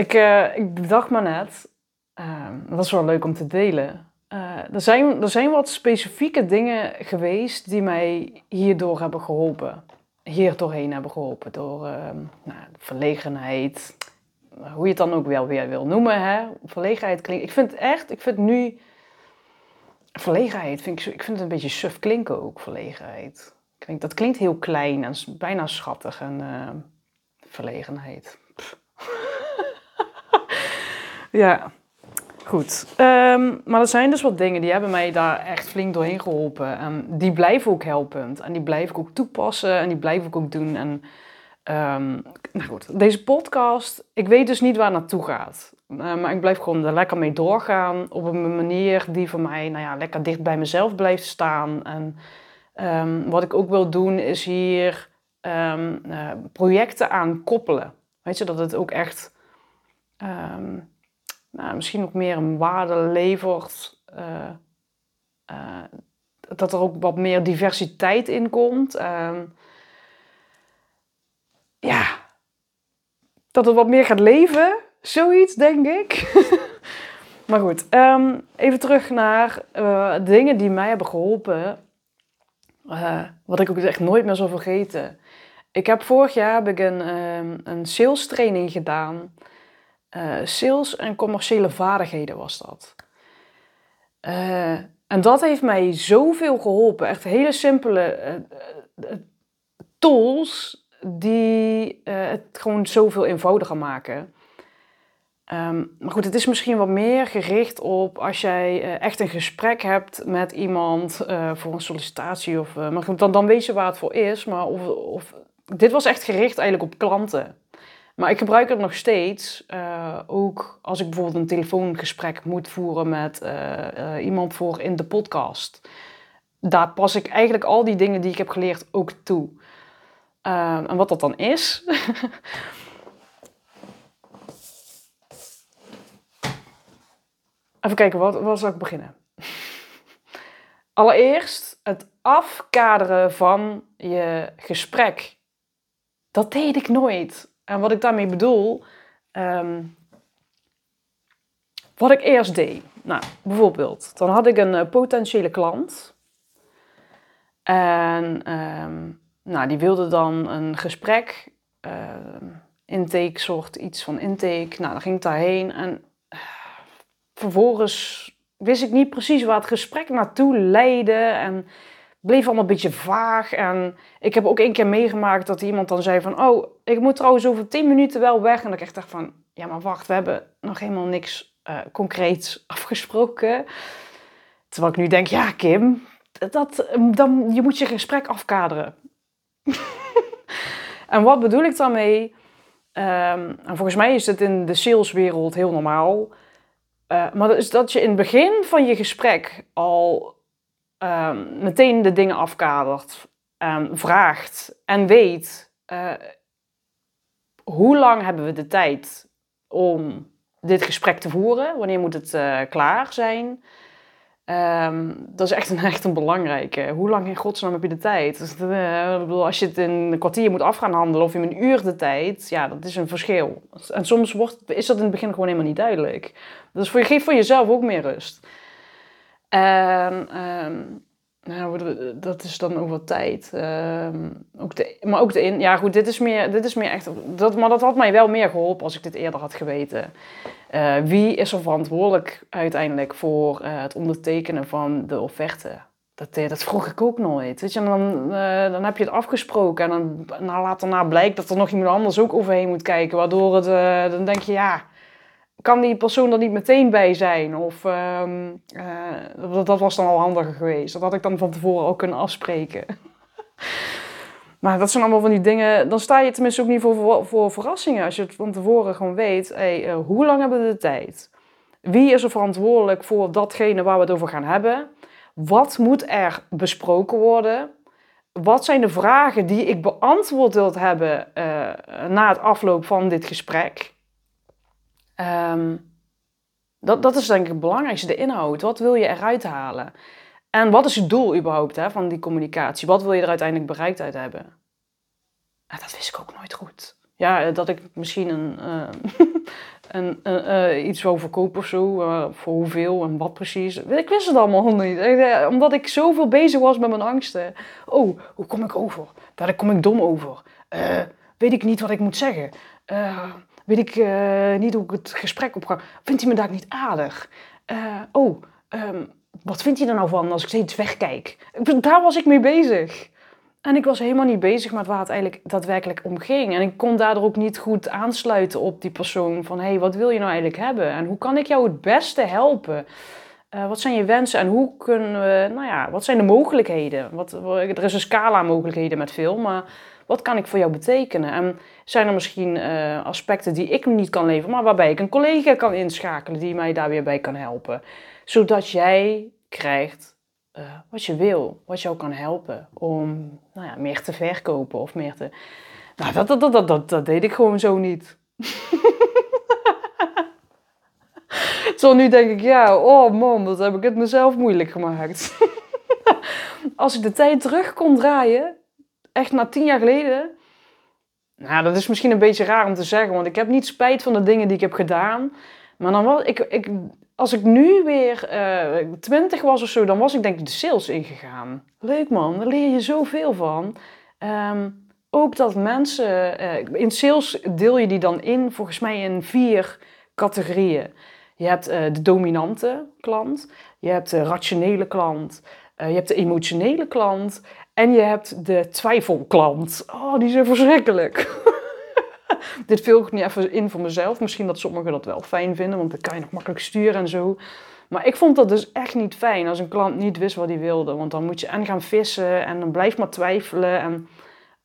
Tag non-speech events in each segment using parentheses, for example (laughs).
Ik, uh, ik bedacht me net, uh, dat is wel leuk om te delen. Uh, er, zijn, er zijn wat specifieke dingen geweest die mij hierdoor hebben geholpen. Hier doorheen hebben geholpen. Door ehm, nou, verlegenheid, hoe je het dan ook wel weer wil noemen. Hè? Verlegenheid klinkt. Ik vind echt, ik vind nu. Verlegenheid, vind ik, ik vind het een beetje suf klinken ook, verlegenheid. Dat klinkt heel klein en bijna schattig. En verlegenheid. (laughs) Ja, goed. Ehm, maar er zijn dus wat dingen die hebben mij daar echt flink doorheen geholpen. En die blijven ook helpend. En die blijf ik ook toepassen en die blijf ik ook doen. En um, nou goed, deze podcast, ik weet dus niet waar naartoe gaat. Uh, maar ik blijf gewoon er lekker mee doorgaan. Op een manier die voor mij nou ja, lekker dicht bij mezelf blijft staan. En um, wat ik ook wil doen is hier uh, projecten aan koppelen. Weet je, dat het ook echt nou, misschien ook meer een waarde levert. Uh, uh, dat er ook wat meer diversiteit in komt. Uh, ja, dat het wat meer gaat leven. Zoiets, denk ik. (laughs) maar goed, um, even terug naar uh, dingen die mij hebben geholpen. wat ik ook echt nooit meer zal vergeten. Ik heb vorig jaar heb ik een, um, een sales training gedaan. Uh, sales en commerciële vaardigheden was dat. Uh, en dat heeft mij zoveel geholpen. Echt hele simpele uh, tools die het gewoon zoveel eenvoudiger maken. Um, maar goed, het is misschien wat meer gericht op als jij echt een gesprek hebt met iemand voor een sollicitatie. Of, maar goed, dan, dan weet je waar het voor is. Maar of, of, dit was echt gericht eigenlijk op klanten. Maar ik gebruik het nog steeds. Uh, ook als ik bijvoorbeeld een telefoongesprek moet voeren met uh, uh, iemand voor in de podcast. Daar pas ik eigenlijk al die dingen die ik heb geleerd ook toe. en wat dat dan is. (laughs) Even kijken, wat zal ik beginnen? (laughs) Allereerst het afkaderen van je gesprek. Dat deed ik nooit. En wat ik daarmee bedoel, um, wat ik eerst deed. Nou, bijvoorbeeld, dan had ik een uh, potentiële klant. En um, nou, die wilde dan een gesprek, uh, intake, soort iets van intake. Nou, dan ging ik daarheen en uh, vervolgens wist ik niet precies waar het gesprek naartoe leidde. En bleef allemaal een beetje vaag. En ik heb ook één keer meegemaakt dat iemand dan zei van... Oh, ik moet trouwens over tien minuten wel weg. En dat ik echt dacht van... Ja, maar wacht, we hebben nog helemaal niks uh, concreets (laughs) afgesproken. Terwijl ik nu denk, ja Kim, dat, dan, je moet je gesprek afkaderen. (laughs) en wat bedoel ik daarmee? Um, en volgens mij is het in de saleswereld heel normaal. Uh, maar dat is dat je in het begin van je gesprek al um, meteen de dingen afkadert, um, vraagt en weet uh, hoe lang hebben we de tijd om dit gesprek te voeren? Wanneer moet het uh, klaar zijn? Um, dat is echt een, (laughs) echt een belangrijke. Hoe lang in godsnaam heb je de tijd? Dus, bedoel, als je het in een kwartier moet af gaan handelen of in een uur de tijd, ja, dat is een verschil. En soms wordt, is dat in het begin gewoon helemaal niet duidelijk. Dus voor, geef voor jezelf ook meer rust. En um, nou, dat is dan ook tijd. Um, ook de, maar ook de in. Ja, goed, dit is meer, dit is meer echt. Dat, maar dat had mij wel meer geholpen als ik dit eerder had geweten. Uh, wie is er verantwoordelijk uiteindelijk voor uh, het ondertekenen van de offerte? Dat, eh, dat vroeg ik ook nooit. Weet je, dan, uh, dan heb je het afgesproken en dan laat daarna blijkt dat er nog iemand anders ook overheen moet kijken. Waardoor het, dan denk je, ja, kan die persoon er niet meteen bij zijn? Of um, uh, dat, was dan al handiger geweest. Dat had ik dan van tevoren ook kunnen afspreken. (laughs) Maar dat zijn allemaal van die dingen. Dan sta je tenminste ook niet voor, voor verrassingen. Als je het van tevoren gewoon weet. Hey, uh, hoe lang hebben we de tijd? Wie is er verantwoordelijk voor datgene waar we het over gaan hebben? Wat moet er besproken worden? Wat zijn de vragen die ik beantwoord wil hebben uh, na het afloop van dit gesprek? Um, dat, dat is denk ik het belangrijkste, de inhoud. Wat wil je eruit halen? En wat is je doel überhaupt hè, van die communicatie? Wat wil je er uiteindelijk bereikt uit hebben? dat wist ik ook nooit goed. Ja, dat ik misschien een, uh, (laughs) een, uh, iets wil verkopen of zo. Voor hoeveel en wat precies. Ik wist het allemaal niet. Omdat ik zoveel bezig was met mijn angsten. Oh, hoe kom ik over? Daar kom ik dom over. weet ik niet wat ik moet zeggen. Weet ik niet hoe ik het gesprek op ga. Vindt hij me daar niet aardig? oh, um, wat vindt hij er nou van als ik steeds wegkijk? Daar was ik mee bezig. En ik was helemaal niet bezig met waar het eigenlijk daadwerkelijk om ging. En ik kon daardoor ook niet goed aansluiten op die persoon. Van, hé, hey, wat wil je nou eigenlijk hebben? En hoe kan ik jou het beste helpen? Uh, wat zijn je wensen en hoe kunnen we, nou ja, wat zijn de mogelijkheden? Wat, er is een scala mogelijkheden met film, maar wat kan ik voor jou betekenen? En zijn er misschien uh, aspecten die ik niet kan leveren, maar waarbij ik een collega kan inschakelen die mij daar weer bij kan helpen? Zodat jij krijgt uh, wat je wil, wat jou kan helpen om nou ja, meer te verkopen of meer te. Nou, dat, dat, dat, dat, dat deed ik gewoon zo niet. (laughs) Zo nu denk ik, ja, oh man, dat heb ik het mezelf moeilijk gemaakt. (laughs) Als ik de tijd terug kon draaien, echt na tien jaar geleden. Nou, dat is misschien een beetje raar om te zeggen, want ik heb niet spijt van de dingen die ik heb gedaan. Maar dan was ik, ik als ik nu weer uh, 20 was of zo, dan was ik denk ik de sales ingegaan. Leuk man, daar leer je zoveel van. Um, ook dat mensen, uh, in sales deel je die dan in, volgens mij in vier categorieën. Je hebt uh, de dominante klant, je hebt de rationele klant, je hebt de emotionele klant en je hebt de twijfelklant. Oh, die zijn verschrikkelijk. (laughs) Dit vul ik niet even in voor mezelf. Misschien dat sommigen dat wel fijn vinden, want dan kan je nog makkelijk sturen en zo. Maar ik vond dat dus echt niet fijn als een klant niet wist wat hij wilde. Want dan moet je en gaan vissen en dan blijf maar twijfelen. En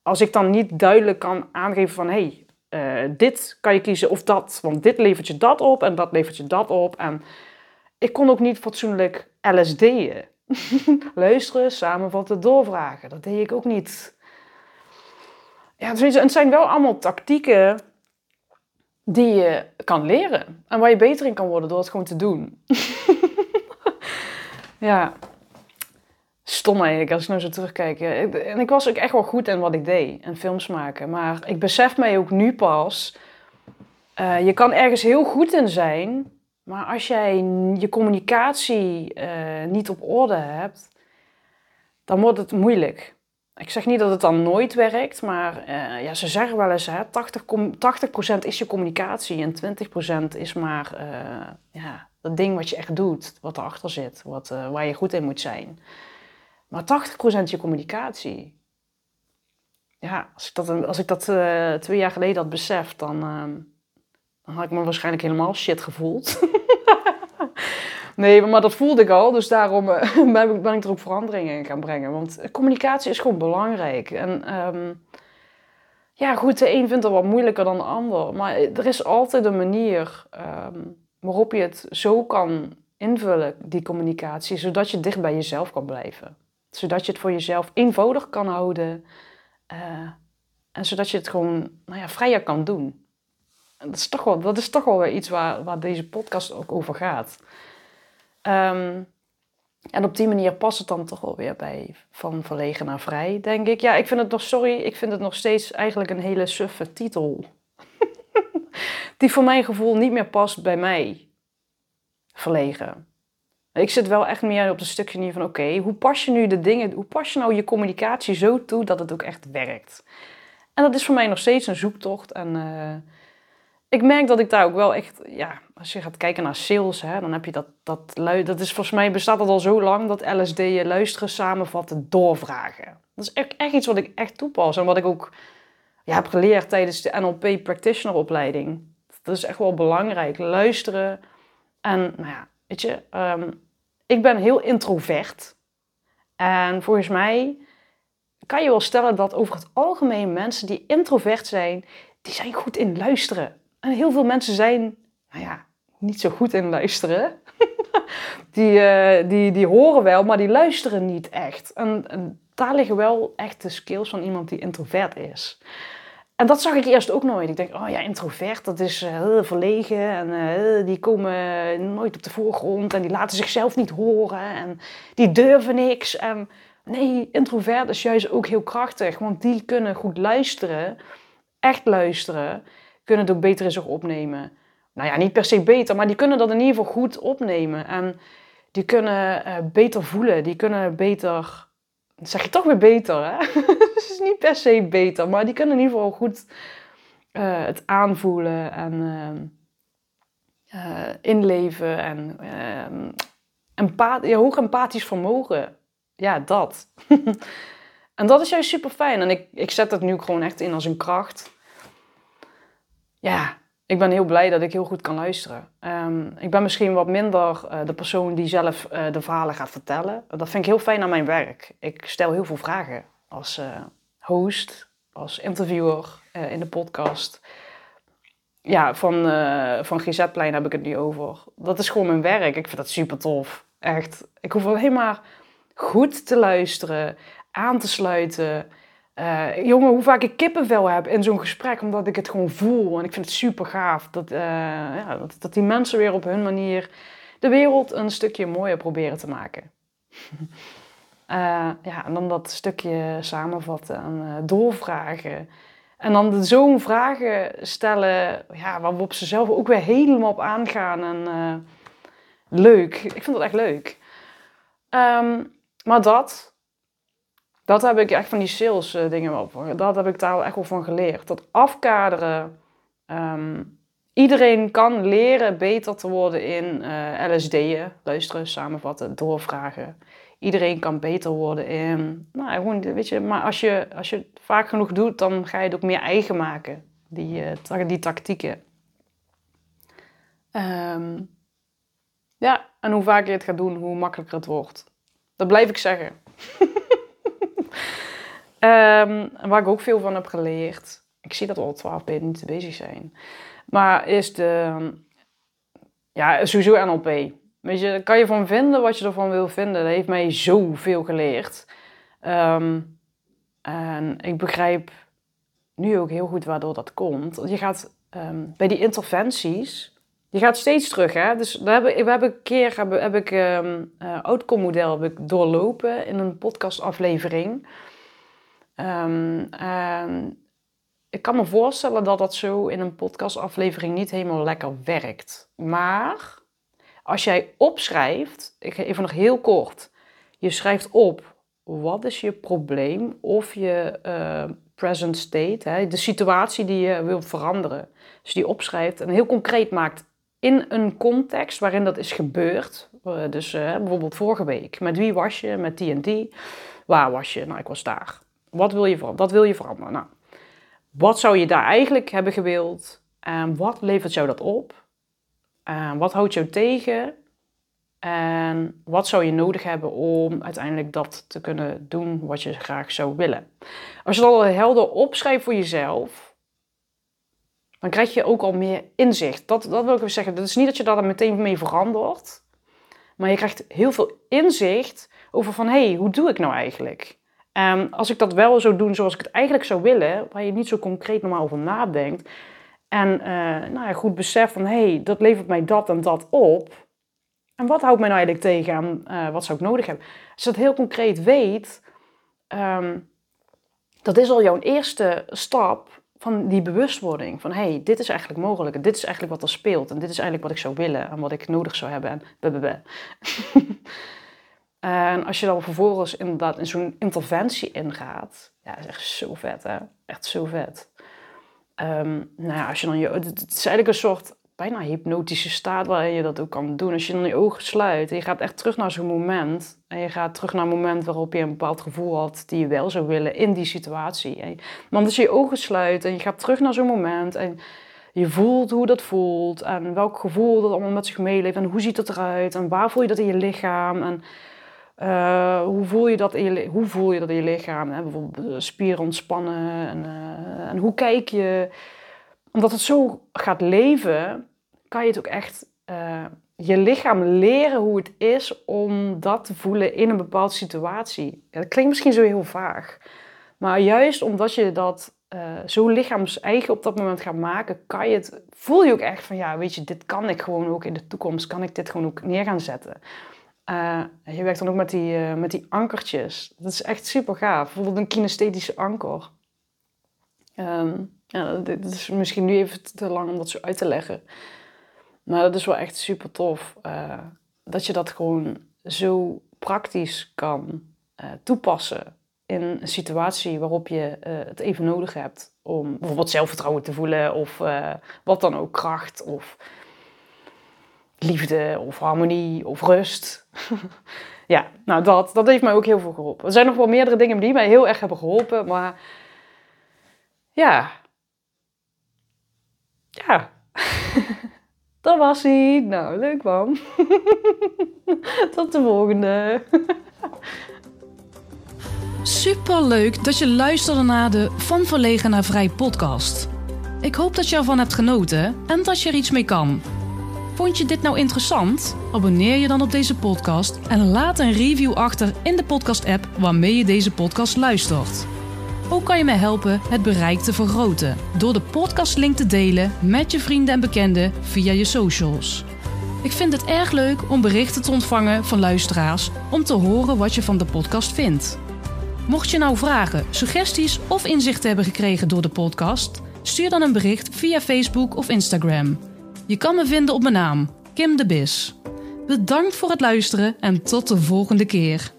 als ik dan niet duidelijk kan aangeven van... hé, hey, uh, dit kan je kiezen of dat. Want dit levert je dat op en dat levert je dat op. En ik kon ook niet fatsoenlijk LSD'en. (laughs) Luisteren, samenvatten, doorvragen. Dat deed ik ook niet ja, het zijn wel allemaal tactieken die je kan leren. En waar je beter in kan worden door het gewoon te doen. (laughs) ja, stom eigenlijk als ik nou zo terugkijk. En ik was ook echt wel goed in wat ik deed. En films maken. Maar ik besef mij ook nu pas... Uh, je kan ergens heel goed in zijn... Maar als jij je communicatie uh, niet op orde hebt... dan wordt het moeilijk. Ik zeg niet dat het dan nooit werkt, maar uh, ja, ze zeggen wel eens, hè, 80, 80% is je communicatie en 20% is maar uh, ja, dat ding wat je echt doet, wat erachter zit, wat, waar je goed in moet zijn. Maar 80% je communicatie. Ja, als ik dat, als ik dat twee jaar geleden had beseft, dan, dan had ik me waarschijnlijk helemaal shit gevoeld. (laughs) Nee, maar dat voelde ik al. Dus daarom (laughs) uh, ben ik er ook veranderingen in gaan brengen. Want communicatie is gewoon belangrijk. En um, ja, goed, de een vindt het wat moeilijker dan de ander. Maar er is altijd een manier um, waarop je het zo kan invullen, die communicatie. Zodat je dicht bij jezelf kan blijven. Zodat je het voor jezelf eenvoudig kan houden. Uh, en zodat je het gewoon nou ja, vrijer kan doen. Dat is toch wel, dat is toch wel weer iets waar, waar deze podcast ook over gaat. Um, en op die manier past het dan toch wel weer bij van verlegen naar vrij, denk ik. Ja, ik vind het nog, sorry, ik vind het nog steeds eigenlijk een hele suffe titel. (laughs) Die voor mijn gevoel niet meer past bij mij. Verlegen. Ik zit wel echt meer op het stukje hier van, oké, hoe pas je nu de dingen, hoe pas je nou je communicatie zo toe dat het ook echt werkt? En dat is voor mij nog steeds een zoektocht en... Uh, ik merk dat ik daar ook wel echt, ja, als je gaat kijken naar sales, hè, dan heb je dat, dat, dat is volgens mij bestaat het al zo lang, dat LSD je luisteren, samenvatten, doorvragen. Dat is echt, echt iets wat ik echt toepas en wat ik ook ja, heb geleerd tijdens de NLP practitioner opleiding. Dat is echt wel belangrijk, luisteren. En nou ja, weet je, um, ik ben heel introvert. En volgens mij kan je wel stellen dat over het algemeen mensen die introvert zijn, die zijn goed in luisteren. En heel veel mensen zijn, nou ja, niet zo goed in luisteren. (laughs) die, uh, die, die horen wel, maar die luisteren niet echt. En, daar liggen wel echt de skills van iemand die introvert is. En dat zag ik eerst ook nooit. Ik denk, oh ja, introvert, dat is uh, verlegen. En uh, die komen nooit op de voorgrond. En die laten zichzelf niet horen. En die durven niks. En nee, introvert is juist ook heel krachtig. Want die kunnen goed luisteren. Echt luisteren. Kunnen het ook beter in zich opnemen. Nou ja, niet per se beter. Maar die kunnen dat in ieder geval goed opnemen. En die kunnen uh, beter voelen. Die kunnen beter dan zeg je toch weer beter, hè? (laughs) het is niet per se beter, maar die kunnen in ieder geval goed uh, het aanvoelen en uh, uh, inleven en ehm, empath ja, hoog empathisch vermogen. Ja, dat. (laughs) en dat is juist super fijn. En ik, ik zet het nu gewoon echt in als een kracht. Ja, ik ben heel blij dat ik heel goed kan luisteren. Um, ik ben misschien wat minder uh, de persoon die zelf uh, de verhalen gaat vertellen. Dat vind ik heel fijn aan mijn werk. Ik stel heel veel vragen als uh, host, als interviewer in de podcast. Ja, van, van GZ-plein heb ik het nu over. Dat is gewoon mijn werk. Ik vind dat super tof. Echt. Ik hoef alleen maar goed te luisteren, aan te sluiten. Uh, jongen, hoe vaak ik kippenvel heb in zo'n gesprek, omdat ik het gewoon voel. En ik vind het super gaaf dat, uh, ja, dat, die mensen weer op hun manier de wereld een stukje mooier proberen te maken. uh, (laughs) ja, en dan dat stukje samenvatten en doorvragen. En dan zo'n vragen stellen ja, waarop ze zelf ook weer helemaal op aangaan. En leuk. Ik vind dat echt leuk. Um, maar dat, dat heb ik echt van die sales uh, dingen wel Dat heb ik daar echt wel van geleerd. Dat afkaderen. Um, iedereen kan leren beter te worden in eh, LSD'en. Luisteren, samenvatten, doorvragen. Iedereen kan beter worden in. Nou, gewoon, weet je, maar als je, als je het vaak genoeg doet, dan ga je het ook meer eigen maken. Die, uh, die tactieken. Um, ja, en hoe vaker je het gaat doen, hoe makkelijker het wordt. Dat blijf ik zeggen. (laughs) Um, waar ik ook veel van heb geleerd. Ik zie dat we al twaalf minuten bezig zijn. Maar is de... Ja, sowieso NLP. Weet je, kan je van vinden wat je ervan wil vinden. Dat heeft mij zoveel geleerd. Um, en ik begrijp nu ook heel goed waardoor dat komt. Je gaat um, bij die interventies... Je gaat steeds terug, hè. Dus we hebben, we hebben een keer heb, heb ik um, uh, outcome model heb ik doorlopen in een podcastaflevering... Um, ik kan me voorstellen dat dat zo in een podcastaflevering niet helemaal lekker werkt. Maar als jij opschrijft, ik even nog heel kort, je schrijft op wat is je probleem of je uh, present state, hè, de situatie die je wilt veranderen. Dus die opschrijft en heel concreet maakt in een context waarin dat is gebeurd. Uh, dus uh, bijvoorbeeld vorige week, met wie was je, met die en die, waar was je? Nou, ik was daar. Wat wil je veranderen? Dat wil je veranderen. Nou, wat zou je daar eigenlijk hebben gewild? En wat levert jou dat op? Wat houdt jou tegen? En wat zou je nodig hebben om uiteindelijk dat te kunnen doen wat je graag zou willen? Als je dat al helder opschrijft voor jezelf, dan krijg je ook al meer inzicht. Dat, dat wil ik even zeggen. Dat is niet dat je daar meteen mee verandert. Maar je krijgt heel veel inzicht over van, hé, hey, hoe doe ik nou eigenlijk? Um, als ik dat wel zou doen zoals ik het eigenlijk zou willen, waar je niet zo concreet normaal over nadenkt, en uh, nou ja, goed besef van hé, hey, dat levert mij dat en dat op. En wat houdt mij nou eigenlijk tegen en uh, wat zou ik nodig hebben? Als je dat heel concreet weet, um, dat is al jouw eerste stap van die bewustwording. Van hé, hey, dit is eigenlijk mogelijk. Dit is eigenlijk wat er speelt. En dit is eigenlijk wat ik zou willen en wat ik nodig zou hebben. En blablabla. (laughs) En als je dan vervolgens inderdaad in zo'n interventie ingaat, ja, dat is echt zo vet, hè? Echt zo vet. Um, nou ja, als je dan je, het is eigenlijk een soort bijna hypnotische staat waarin je dat ook kan doen. Als je dan je ogen sluit en je gaat echt terug naar zo'n moment. En je gaat terug naar een moment waarop je een bepaald gevoel had die je wel zou willen in die situatie. Maar als je je ogen sluit en je gaat terug naar zo'n moment en je voelt hoe dat voelt en welk gevoel dat allemaal met zich meeleeft en hoe ziet het eruit en waar voel je dat in je lichaam en Uh, hoe, voel je dat in je, hoe voel je dat in je lichaam? Hè? Bijvoorbeeld spieren ontspannen. En, uh, en, hoe kijk je? Omdat het zo gaat leven, kan je het ook echt uh, je lichaam leren hoe het is om dat te voelen in een bepaalde situatie. Dat klinkt misschien zo heel vaag. Maar juist omdat je dat zo lichaams-eigen op dat moment gaat maken, kan je het, voel je ook echt van ja, weet je, dit kan ik gewoon ook in de toekomst, kan ik dit gewoon ook neer gaan zetten. Uh, je werkt dan ook met die, met die ankertjes. Dat is echt super gaaf. Bijvoorbeeld een kinesthetische anker. Um, ja, dit is misschien nu even te lang om dat zo uit te leggen. Maar dat is wel echt super tof. Uh, dat je dat gewoon zo praktisch kan toepassen in een situatie waarop je het even nodig hebt. Om bijvoorbeeld zelfvertrouwen te voelen of wat dan ook, kracht of liefde of harmonie of rust. (laughs) ja, nou dat, dat heeft mij ook heel veel geholpen. Er zijn nog wel meerdere dingen die mij heel erg hebben geholpen, maar ja. Ja. (laughs) dat was hij. Nou, leuk man. (laughs) Tot de volgende. (laughs) Super leuk dat je luisterde naar de Van Verlegen naar Vrij podcast. Ik hoop dat je ervan hebt genoten en dat je er iets mee kan. Vond je dit nou interessant? Abonneer je dan op deze podcast en laat een review achter in de podcast-app waarmee je deze podcast luistert. Ook kan je mij helpen het bereik te vergroten door de podcastlink te delen met je vrienden en bekenden via je socials. Ik vind het erg leuk om berichten te ontvangen van luisteraars om te horen wat je van de podcast vindt. Mocht je nou vragen, suggesties of inzichten hebben gekregen door de podcast, stuur dan een bericht via Facebook of Instagram. Je kan me vinden op mijn naam, Kim de Bis. Bedankt voor het luisteren en tot de volgende keer.